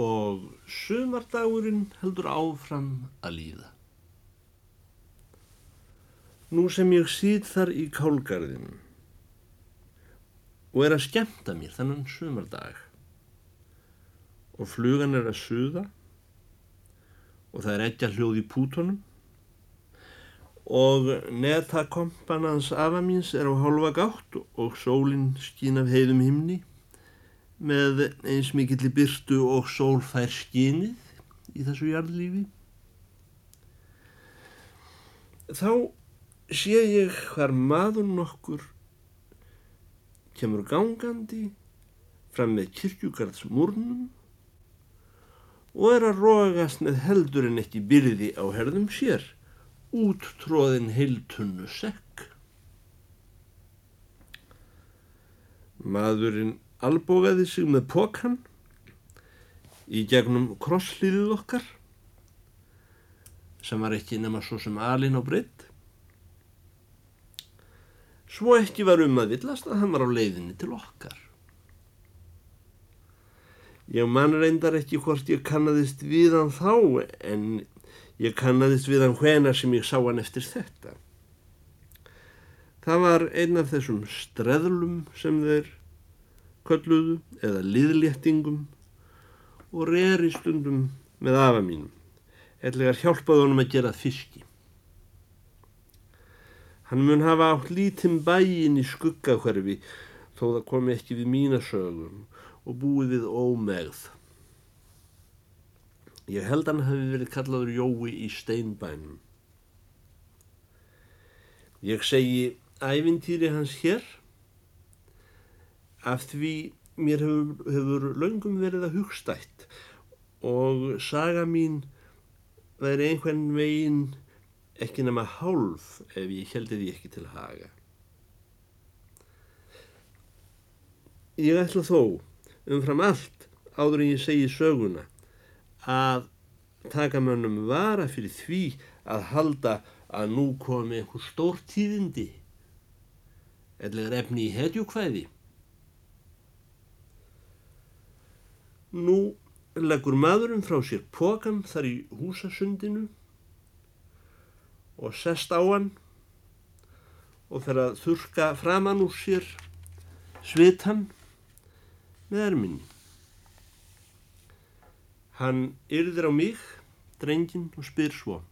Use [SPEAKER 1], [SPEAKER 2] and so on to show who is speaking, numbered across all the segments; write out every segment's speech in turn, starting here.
[SPEAKER 1] og sumardagurinn heldur áfram að líða. Nú sem ég sýt þar í kálgarðinu og er að skemta mér þannan sumardag og flugan er að suða og það er ekki hljóð í pútonum og netakompanans afa míns er á hálfa gátt og sólinn skín af heiðum himni með eins mikill byrtu og sólfær skínið í þessu jarðlífi. Þá sé ég hvar maður nokkur kemur gangandi fram með kirkjugarðsmúrnum og er að rógast með heldur en ekki byrði á herðum sér úttróðin heiltunnu sekk. Maðurinn albógaði sig með pokan í gegnum krosslíðið okkar sem var ekki nema svo sem alin á breytt. Svo ekki var um að villast að hann var á leiðinni til okkar. Ég man reyndar ekki hvort ég kannadist við hann þá en Ég kannadist við hann hvena sem ég sá hann eftir þetta. Það var einn af þessum streðlum sem þeir kölluðu eða liðléttingum og reyri stundum með afa mínum. Ellegar hjálpaði honum að gera fiski. Hann mun hafa átt lítinn bæin í skuggahverfi þó það komi ekki við mínasögum og búið við ómegð. Ég held hann hafi verið kallaður Jói í steinbænum. Ég segi ævintýri hans hér af því mér hefur, hefur löngum verið að hugstætt og saga mín væri einhvern veginn ekki nema hálf ef ég heldi því ekki til haga. Ég ætla þó umfram allt áður en ég segi söguna að taka mönnum vara fyrir því að halda að nú komi einhver stórtíðindi eða efni í hetjúkvæði. Nú leggur maðurinn frá sér pokan þar í húsasundinu og sest á hann og fer að þurka framann úr sér svitan með erminni. Hann yrðir á mig, drengin, og spyr svo.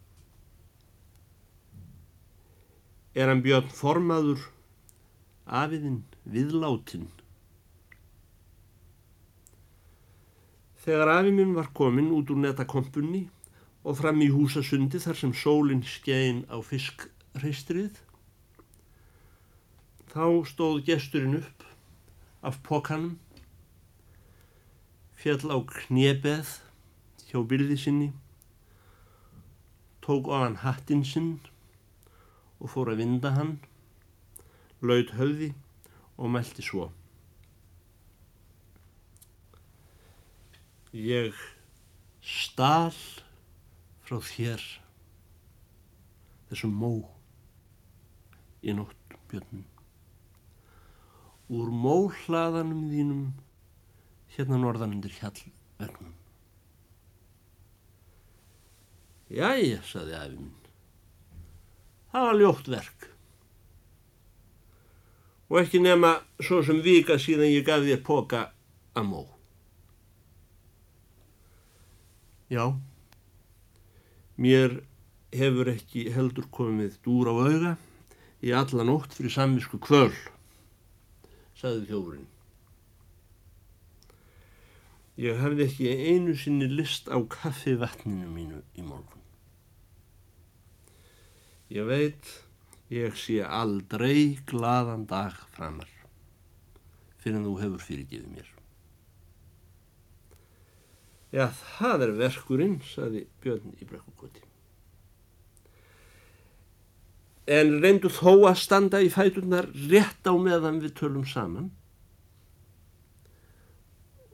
[SPEAKER 1] Er hann björn formaður afiðinn viðláttinn? Þegar afi minn var komin út úr netakompunni og fram í húsasundi þar sem sólinn skein á fiskreistrið, þá stóð gesturinn upp af pokanum, fjall á kniebeð hjá byrði sinni, tók hann hattinn sinn og fór að vinda hann, laud höfði og meldi svo. Ég stál frá þér þessum mó í nótt björnum. Úr móhlaðanum þínum hérna norðan undir hjallverknum. Jæja, saði afi minn. Það var ljótt verk. Og ekki nema svo sem vika síðan ég gaf þér póka að mó. Já, mér hefur ekki heldur komið dúr á auga í alla nótt fyrir samvisku kvöl, saði þjófurinn. Ég hafði ekki einu sinni list á kaffivatninu mínu í morgun. Ég veit, ég sé aldrei gladan dag framar fyrir en þú hefur fyrirgefið mér. Já, það er verkurinn, saði Björn í brekkukoti. En reyndu þó að standa í fætunar rétt á meðan við tölum saman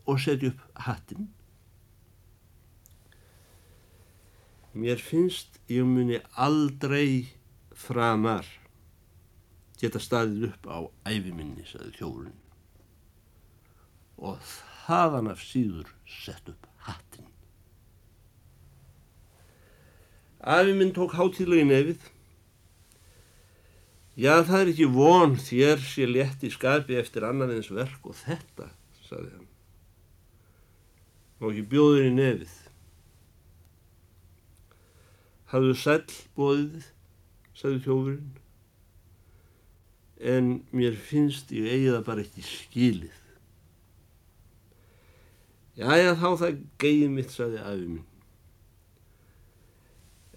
[SPEAKER 1] og setja upp hattinn Mér finnst ég muni aldrei framar geta staðið upp á æfiminni, saði þjórun. Og þaðan af síður sett upp hattin. Afi minn tók hátíðlögin efið. Já, það er ekki von þér sé létt í skapi eftir annan eins verk og þetta, saði hann. Má ekki bjóður í nefið. Hafðu sæll bóðið, saði þjófurinn, en mér finnst ég eigiða bara ekki skilið. Jæja, þá það geið mitt, saði afi minn.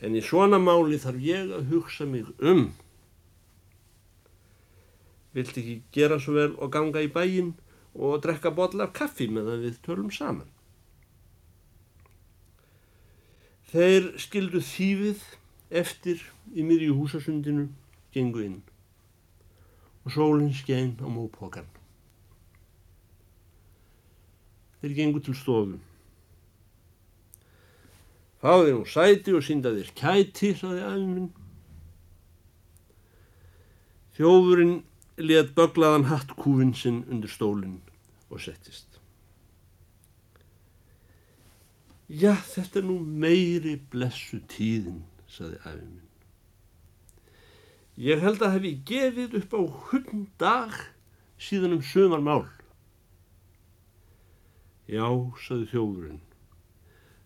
[SPEAKER 1] En í svona máli þarf ég að hugsa mig um. Vilt ekki gera svo vel og ganga í bæin og drekka botla af kaffi meðan við tölum saman? Þeir skildu þýfið eftir í myrju húsasundinu, gengu inn og sólinn skein á mópokan. Þeir gengu til stofum. Fáði nú sæti og síndaði þér kæti, saði aðminn. Þjófurinn let böglaðan hattkúfin sinn undir stólinn og settist. Já, þetta er nú meiri blessu tíðin, saði aðminn. Ég held að hefi gefið upp á hundag síðan um sömar mál. Já, saði þjófurinn.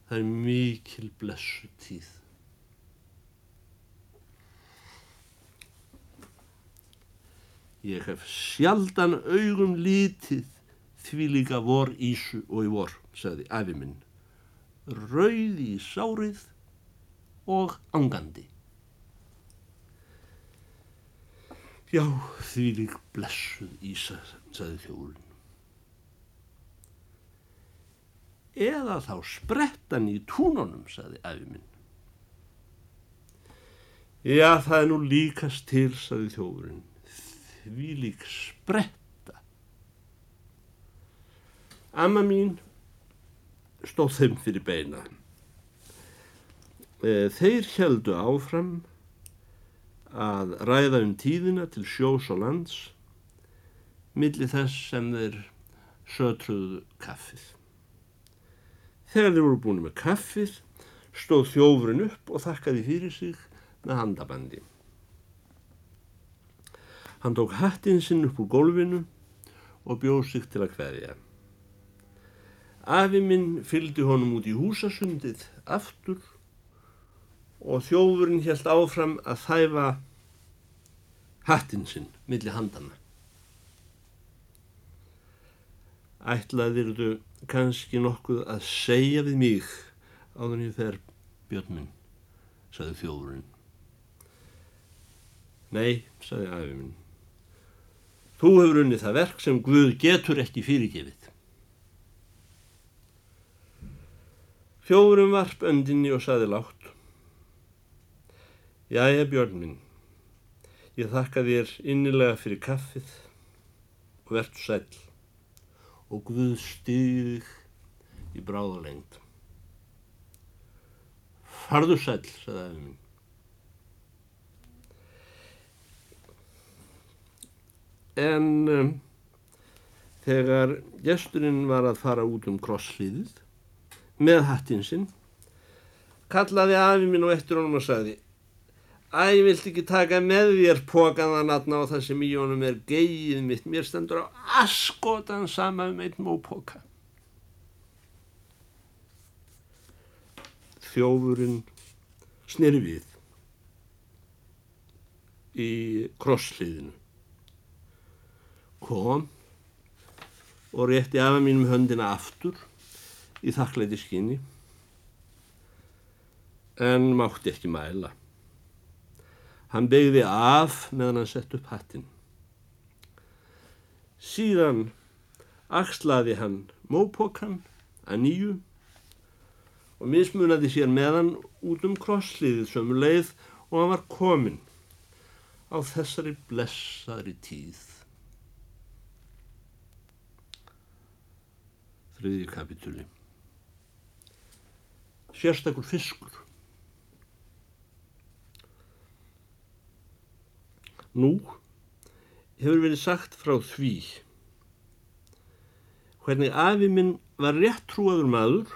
[SPEAKER 1] Það er mikil blessu tíð. Ég hef sjaldan augum lítið því líka vor ísu og í vor, sagði afi minn. Rauð í sárið og angandi. Já, því lík blessuð ísa, sagði þjólun. Eða þá sprettan í túnunum, saði afi minn. Já, það er nú líkast til, saði þjófurinn, því lík spretta. Amma mín stóð þeim fyrir beina. E, þeir heldu áfram að ræða um tíðina til sjós og lands millir þess sem þeir sötruðu kaffið. Þegar þeir voru búin með kaffið stóð þjófurinn upp og þakkaði fyrir sig með handabandi. Hann tók hattinn sinn upp úr gólfinu og bjóð sig til að hverja. Afi minn fylgdi honum út í húsasundið aftur og þjófurinn helt áfram að þæfa hattinn sinn millir handana. Ætlaðir þú kannski nokkuð að segja við mig áður en ég fer björn minn, saði þjóðurinn. Nei, saði afi minn, þú hefur unnið það verk sem Guð getur ekki fyrirgefið. Þjóðurinn varp öndinni og saði látt. Jæja björn minn, ég þakka þér innilega fyrir kaffið og verðt sæl og Guð stýðið í bráðalengd. Farðu sæl, sagði aðeins minn. En um, þegar gesturinn var að fara út um krosslíðið með hattinn sinn, kallaði afi minn og eftir honum og sagði Æ, ég vilt ekki taka með þér pókaðan aðna á það sem í honum er geið mitt. Mér stendur á askotan sama um einn mópóka. Þjófurinn sneri við í krossliðinu. Kom og rétti afa mínum höndina aftur í þakklæti skinni en mátti ekki mæla. Hann begði af meðan hann sett upp hattin. Síðan axlaði hann mópokan að nýju og mismunaði sér meðan út um krossliðið sömu leið og hann var komin á þessari blessaðri tíð. Þriði kapitúli. Sérstakur fiskur. Nú hefur verið sagt frá því hvernig afi minn var rétt trúaður maður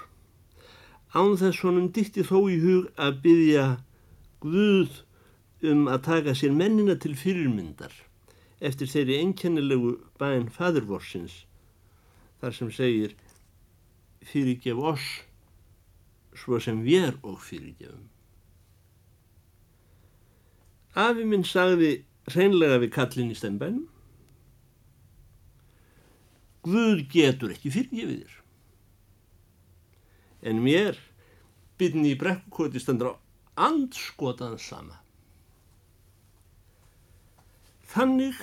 [SPEAKER 1] án þess honum dýtti þó í hug að byggja Guð um að taka sér mennina til fyrirmyndar eftir þeirri einkennilegu bæn fadurvorsins þar sem segir fyrirgef oss svo sem við og fyrirgefum. Afi minn sagði hreinlega við kallin í stembænum Guð getur ekki fyrirgefið þér. En mér byrni í brekkukoti standra á andskotaðan sama. Þannig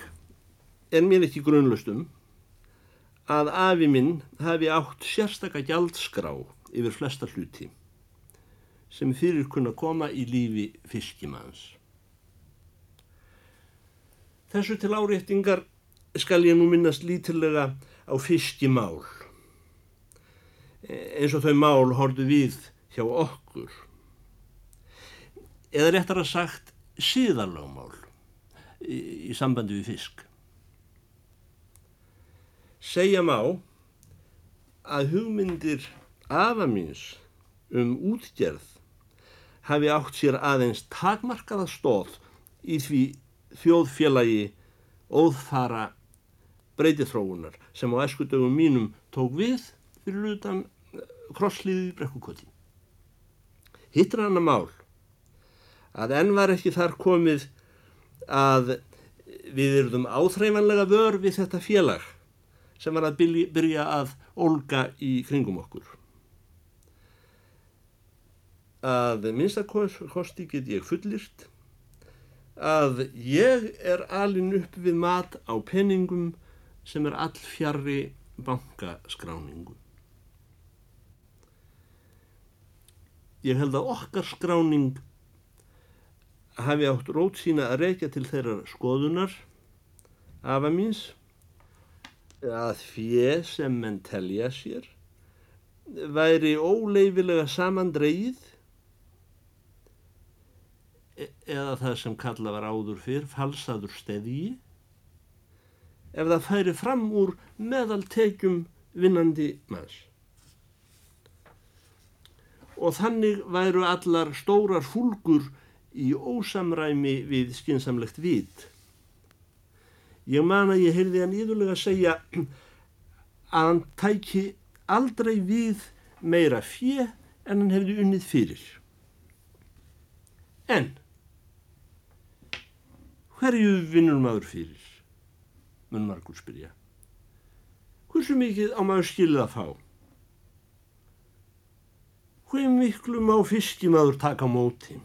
[SPEAKER 1] er mér ekki grunlustum að afi minn hafi átt sérstakka gjaldskrá yfir flesta hluti sem fyrir kunna koma í lífi fiskimanns. Þessu til áréttingar skal ég nú minnast lítilega á fiskimál eins og þau mál hordu við hjá okkur eða réttar að sagt síðarlagmál í, í sambandi við fisk. Segja má að hugmyndir afamins um útgerð hafi átt sér aðeins takmarkaða stóð í því þjóðfélagi óðfara breytithróunar sem á eskudögum mínum tók við fyrir utan krosslíðið í brekkukoti. Hittir hann að mál að enn var ekki þar komið að við erum áþreifanlega vör við þetta félag sem var að byrja að olga í kringum okkur. Að minnstakosti get ég fullirt að ég er alin upp við mat á penningum sem er all fjari bankaskráningu. Ég held að okkar skráning hafi átt rót sína að reykja til þeirrar skoðunar afa míns að fjeð sem menn telja sér væri óleifilega samandreið eða það sem kalla var áður fyrr falsaður steðji ef það færi fram úr meðaltekjum vinnandi manns. Og þannig væru allar stórar fúlgur í ósamræmi við skinsamlegt vit. Ég man að ég heyrði hann íðulega að segja að hann tæki aldrei við meira fjö en hann hefði unnið fyrir. En hverju vinnur maður fyrir? mun margur spyrja. Hversu mikið á maður skilða fá? Hvað miklu má fiskimaður taka móti?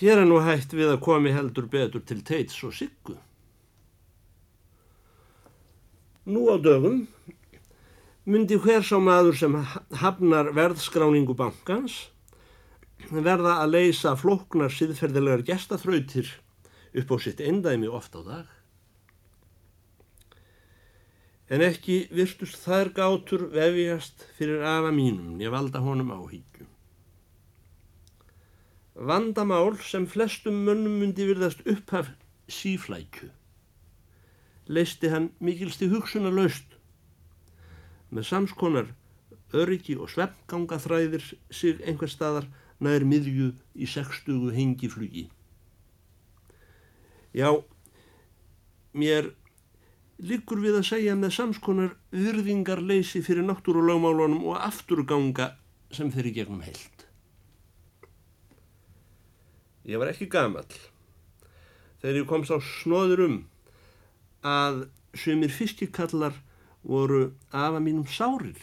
[SPEAKER 1] Hér er nú hægt við að komi heldur betur til teits og siggu. Nú á dögum myndi hver sá maður sem hafnar verðskráningu bankans verða að leysa floknar siðferðilegar gestaþrautir upp á sitt endæmi oft á dag. En ekki virtust þær gátur vefjast fyrir afa mínum nýja valda honum áhyggjum. Vandamál sem flestum mönnum myndi virðast upphaf síflækju. Leisti hann mikilsti hugsunar laust með samskonar öryggi og sveppganga þræðir sig einhver staðar nær miðju í sextugu hengiflugi. Já, mér likur við að segja með samskonar virðingarleysi fyrir náttúrulagmálunum og afturganga sem fyrir gegnum heilt. Ég var ekki gamal þegar ég kom sá snóður um að sömur fiskikallar voru afa mínum sárir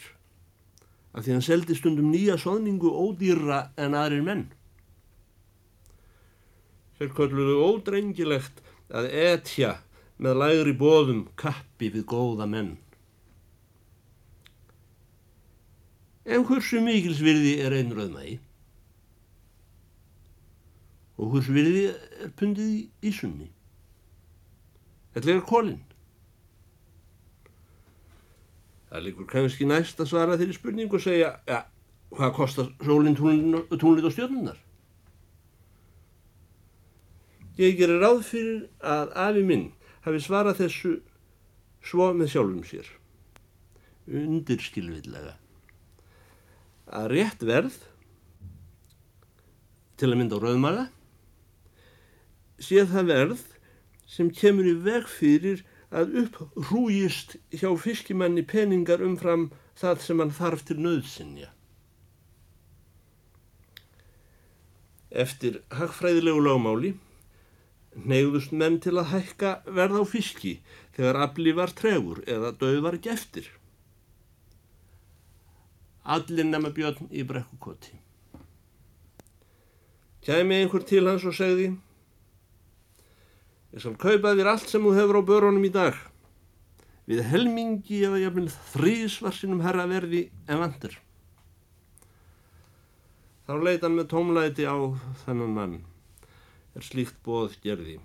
[SPEAKER 1] af því hann seldi stundum nýja soðningu ódýra en aðrir menn. Þeir kolluðu ódrengilegt að etja með lægri bóðum kappi við góða menn. En hversu mikilsvirði er einn rauðmægi? Og hversu virði er pundið í, sunni? Þetta er kólinn. Það líkur kannski næst að svara þeirri spurningu og segja, ja, hvað kostar sólinn túnlit og stjórnunar? Ég gerir ráð fyrir að afi minn hafi svarað þessu svo með sjálfum sér. Undirskilvillega. Að rétt verð til að mynda á rauðmaga, sé það verð sem kemur í veg fyrir að upprújist hjá fiskimanni peningar umfram það sem hann þarf til nöðsinja. Eftir hagfræðilegu lögmáli neyðust menn til að hækka verð á fiski þegar afli var tregur eða döð var ekki eftir. Allir nema björn í brekkukoti. Kæmi einhver til hans og segði Ég skal kaupa þér allt sem þú hefur á börunum í dag við helmingi eða jafnvel þrísvarsinum herra verði en vandur. Þá leita hann með tómlæti á þennan mann, er slíkt bóð gerði.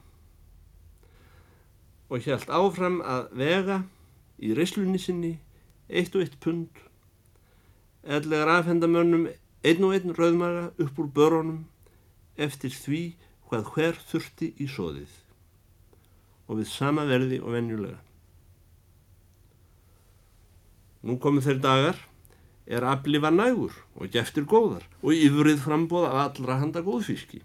[SPEAKER 1] Og hjælt áfram að vega í reyslunni sinni eitt og eitt pund, ellegar afhendamönnum einn og einn rauðmaga upp úr börunum eftir því hvað hver þurfti í sóðið og við sama verði og venjulega. Nú komu þeir dagar, er aflifa nægur og geftir góðar og yfrið frambóða allra handa góðfíski.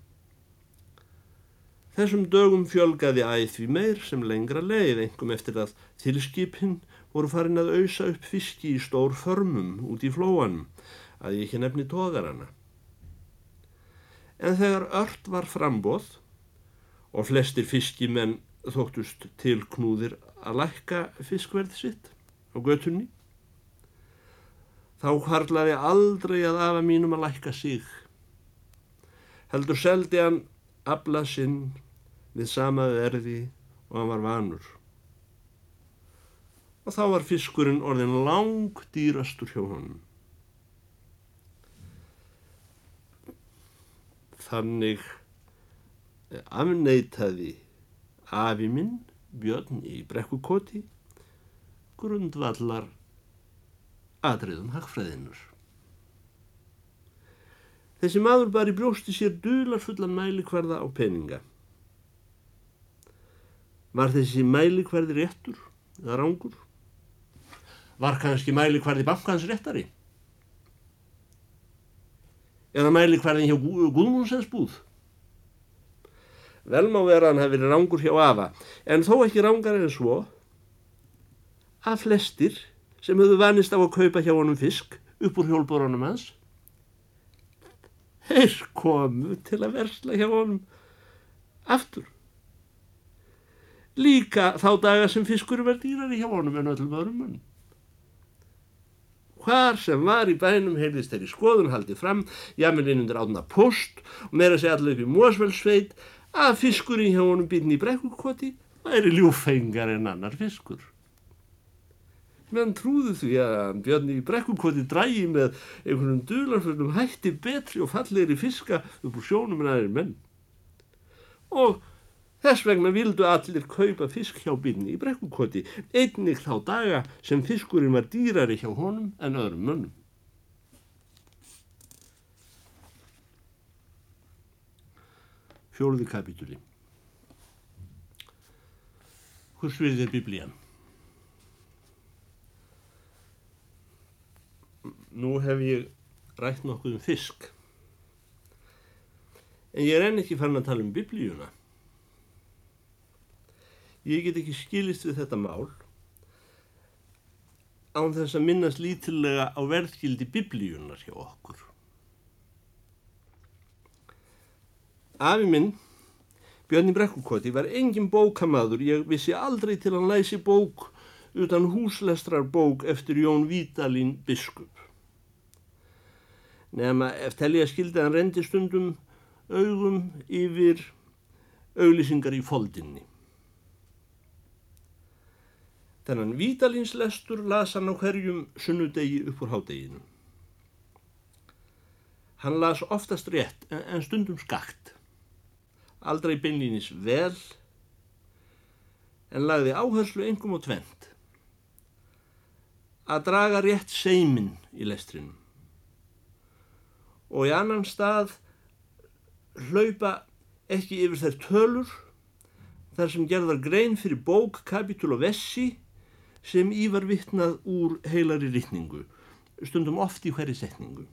[SPEAKER 1] Þessum dögum fjölgaði æð því meir sem lengra leið, engum eftir að þilskipinn voru farin að auðsa upp fiski í stór förmum út í flóanum, að ég ekki nefni tóðarana. En þegar ört var frambóð og flestir fiskimenn þóttust til knúðir að lækka fiskverð sitt á götunni. Þá harlaði aldrei að afa mínum að lækka sig. Heldur seldi hann abla sinn við sama verði og hann var vanur. Og þá var fiskurinn orðin lang dýrastur hjá honum. Þannig afneitaði afi minn, Björn í brekkukoti, grundvallar atriðum hagfræðinur. Þessi maður bar í brjósti sér dular fullan mælikvarða á peninga. Var þessi mælikvarði réttur eða rángur? Var kannski mælikvarði bankans réttari? Eða mælikvarðin hjá Guðmundsens búð? Vel má vera hann hafi verið rángur hjá afa, en þó ekki rángar en svo að flestir sem höfðu vanist á að kaupa hjá honum fisk upp úr hjólborunum hans, þeir komu til að versla hjá honum aftur. Líka þá daga sem fiskur verð dýrari hjá honum en öllum öðrum munum. Hvar sem var í bænum heyrðist þeirri skoðun haldið fram, jamilinn undir átna post og meira segja allir upp í Mósvelsveit að fiskurinn hjá honum býrn í brekkukoti væri ljúfengar en annar fiskur. Menn trúðu því að Björn í brekkukoti drægi með einhvernum dularförnum hætti betri og fallegri fiska upp úr sjónum en aðeins menn. Og þess vegna vildu allir kaupa fisk hjá býrni í brekkukoti, einnig þá daga sem fiskurinn var dýrari hjá honum en öðrum mönnum. Fjóruði kapitúli. Hvers við er biblían? Nú hef ég rætt nokkuð um fisk. En ég er enn ekki fann að tala um biblíuna. Ég get ekki skilist við þetta mál án þess að minnast lítilega á verðskildi biblíunar hjá okkur. Afi minn, Björn í Brekkukoti, var engin bókamaður, ég vissi aldrei til hann læsi bók utan húslestrar bók eftir Jón Vítalín biskup. Nefna eftir helgi að skildi hann rendi stundum augum yfir auglýsingar í foldinni. Þennan Vítalíns lestur las hann á hverjum sunnudegi upp úr hádeginu. Hann las oftast rétt en stundum skakt aldrei beinlýnis vel, en lagði áherslu engum og tvent. Að draga rétt seimin í lestrinum. Og í annan stað hlaupa ekki yfir þær tölur þar sem gerðar grein fyrir bók, kapitúl og vessi sem ívar vittnað úr heilari rítningu, stundum oft í hverju setningu.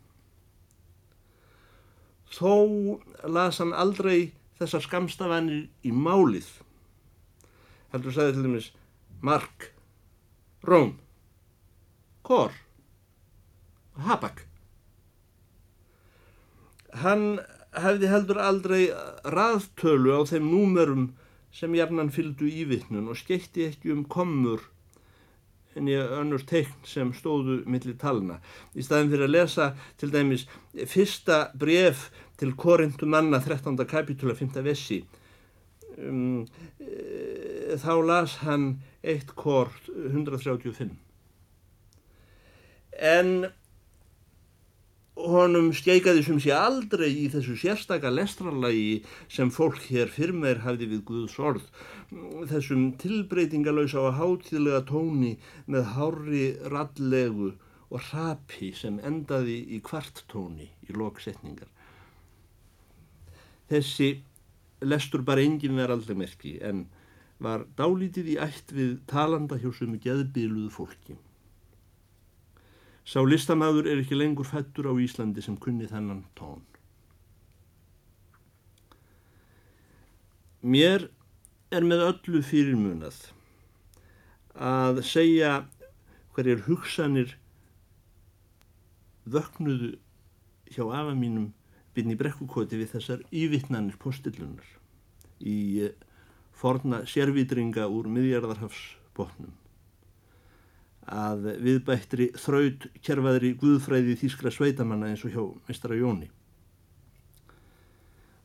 [SPEAKER 1] Þó las hann aldrei þessar skamstafanir í málið. Heldur sagði til dæmis Mark, Róm, Kor, Habak. Hann hefði heldur aldrei raðtölu á þeim númerum sem jafnan fylgdu í vittnun og skeitti ekki um komur ég önnur teikn sem stóðu millir talna. Í staðin fyrir að lesa til dæmis fyrsta bref til Korintu manna 13. kapitúla 5. vessi um, e, þá las hann eitt kort 135 en honum skeikaði sem sé aldrei í þessu sérstaka lestralagi sem fólk hér fyrir meir hafði við Guðs orð. Þessum tilbreytingalösa og hátíðlega tóni með hári rallegu og rapi sem endaði í kvarttóni í loksetningar þessi lestur bara engin verð aldrei merki en var dálítið í ætt við talanda hjá sumu geðbiluðu fólki Sá listamæður er ekki lengur fættur á Íslandi sem kunni þennan tón. Mér er með öllu fyrirmunað að segja hverjir hugsanir vöknuðu hjá afa mínum byrni brekkukoti við þessar yvittnanir postillunar í forna sérvitringa úr miðjarðarhafsbótnum að viðbættri þraut kjærfaðri guðfræði þýskra sveitamanna eins og hjá mestara Jóni.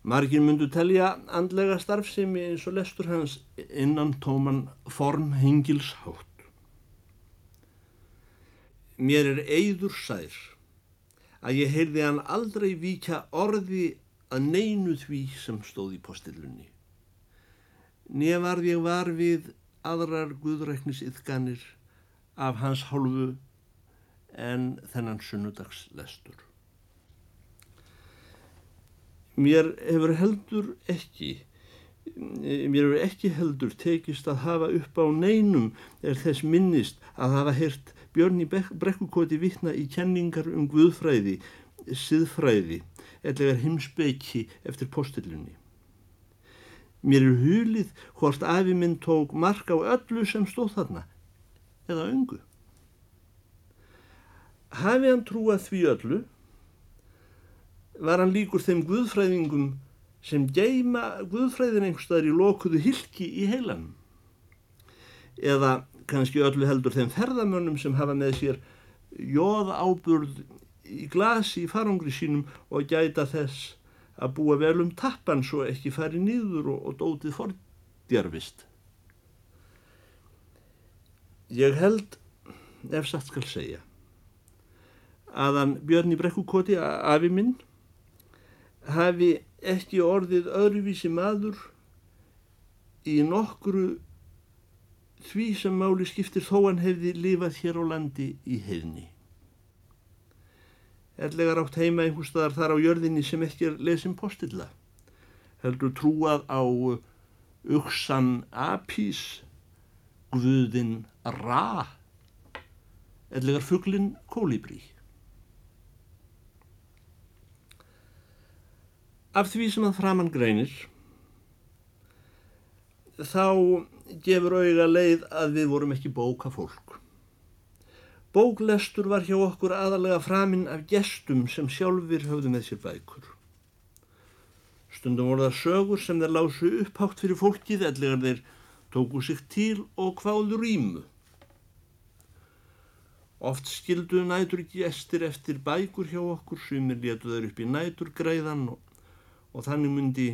[SPEAKER 1] Margir myndu telja andlega starfsemi eins og lestur hans innan tóman form hengilshátt. Mér er eigður sær að ég heyrði hann aldrei vika orði að neinu því sem stóð í postillunni. Nefnarð ég var við aðrar guðræknis yðganir af hans hálfu en þennan sunnudagslestur. Mér hefur heldur ekki, mér hefur ekki heldur tekist að hafa upp á neinum er þess minnist að hafa heyrt Björn í brekkukoti vittna í kenningar um guðfræði, siðfræði, eða heimsbeiki eftir postillunni. Mér er hulið hvort afi minn tók mark á öllu sem stóð þarna eða öngu. Hafi hann trúað því öllu, var hann líkur þeim guðfræðingum sem geima guðfræðin einhverstaðar í lokuðu hilki í heilanum. Eða kannski öllu heldur þeim ferðamönnum sem hafa með sér jóð áburð í glasi í farangri sínum og gæta þess að búa vel um tappan svo ekki fari nýður og, og dótið fordjarfist. Ég held, ef satt skal segja, að hann Björn í brekkukoti, afi minn, hafi ekki orðið öðruvísi maður í nokkru því sem máli skiptir þó hann hefði lifað hér á landi í heilni. Erlega rátt heima einhverstaðar þar á jörðinni sem ekki er lesin postilla. Heldur trúað á uksan apís guðin Ra ellegar fugglin Kólibrí. Af því sem að framann greinir þá gefur auðga leið að við vorum ekki bóka fólk. Bóklestur var hjá okkur aðalega framinn af gestum sem sjálfur höfðu með sér bækur. Stundum voru það sögur sem þeir lásu upphátt fyrir fólkið ellegar þeir tóku sig til og hvaðu rýmu. Oft skildu nætur gestir eftir bækur hjá okkur, sumir letu þeir upp í næturgræðan og, og þannig myndi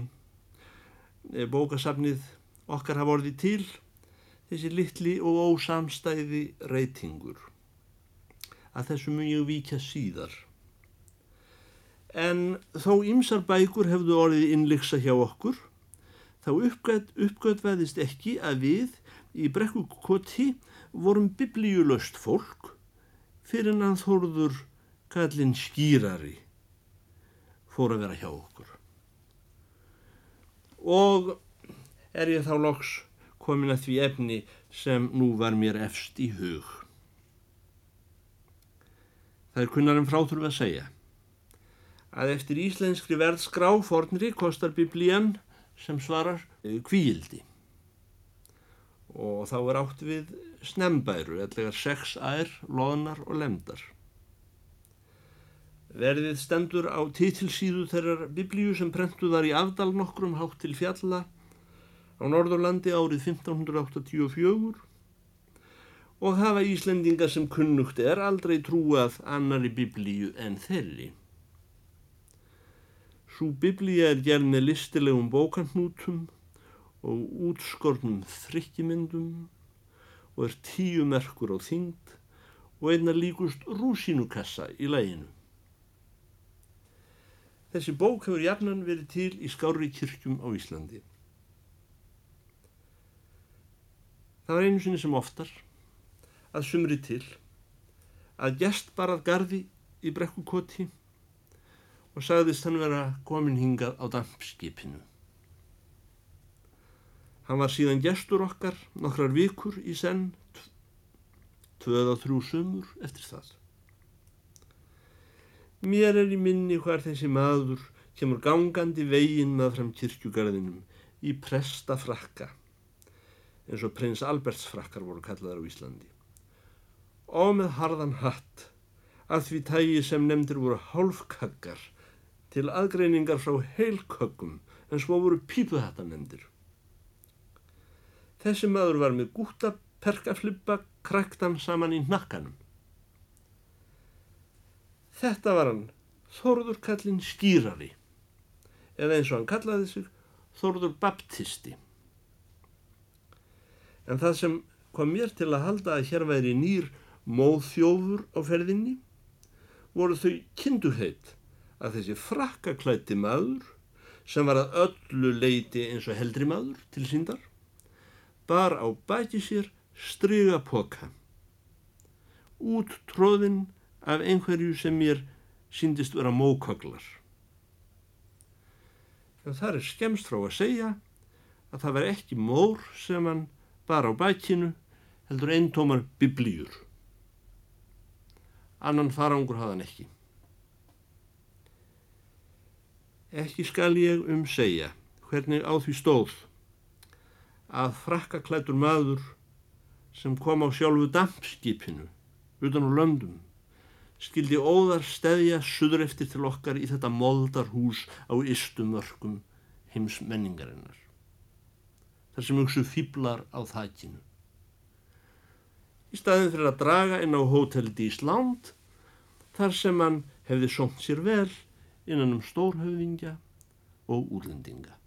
[SPEAKER 1] e, bókasafnið okkar hafa orðið til þessi litli og ósamstæði reytingur. Að þessu mun ég víkja síðar. En þó ymsar bækur hefðu orðið innliksa hjá okkur, þá uppgötvaðist ekki að við í brekkukoti vorum biblíulöst fólk fyrir en að þórður kallin skýrari fór að vera hjá okkur. Og er ég þá loks komin að því efni sem nú var mér efst í hug. Það er kunnarum fráþurfi að segja að eftir íslenskri verðskrá fornri kostar biblían sem svarar kvíildi og þá er átt við snembæru, ellegar sex ær, loðnar og lemdar. Verðið stendur á titilsíðu þeirrar biblíu sem prentuðar í afdal nokkrum hátt til fjalla á Norðurlandi árið 1584 og hafa Íslendinga sem kunnugt er aldrei trúað annari biblíu en þeirri. Svo biblíu er gerð með listilegum bókannútum og útskornum þrykkimyndum og er tíu merkur á þyngd og einna líkust rúsínukassa í læginu. Þessi bók hefur jafnan verið til í skári kirkjum á Íslandi. Það var einu sinni sem oftar að sumri til að gest barað gardi í brekkukoti og sagðist hann vera komin hingað á dampskipinu. Hann var síðan gestur okkar nokkrar vikur í senn, tvöð á þrjú sumur eftir það. Mér er í minni hvar þessi maður kemur gangandi veginn með fram kirkjugarðinum í presta frakka eins og prins Alberts frakkar voru kallaðar á Íslandi og með harðan hatt að því tægi sem nefndir voru hálfkaggar til aðgreiningar frá heilköggum en svo voru pípuhatta nefndir. Þessi maður var með gúta perkaflippa kræktan saman í nakkanum Þetta var hann, Þorður kallinn skýrari, eða eins og hann kallaði sig, Þorður baptisti. En það sem kom mér til að halda að hér væri nýr móðþjófur á ferðinni, voru þau kinduheit að þessi frakkaklætti maður, sem var að öllu leiti eins og heldri maður til síndar, bar á bæti sér stryga poka. Út tróðinn af einhverju sem mér síndist vera mókaglar. En það er skemst frá að segja að það var ekki mór sem hann bar á bækinu heldur eintómar biblíur. Annan farangur hafðan ekki. Ekki skal ég um segja hvernig á því stóð að frakkaklætur maður sem kom á sjálfu dampskipinu utan á löndum skildi óðar stefja suður eftir til okkar í þetta moldarhús á istumörkum heims menningarinnar. Þar sem hugsu fýblar á þakkinu. Í staðin fyrir að draga inn á hótelið í Ísland, þar sem hann hefði sónt sér vel innan um stórhauðingja og úrlendinga.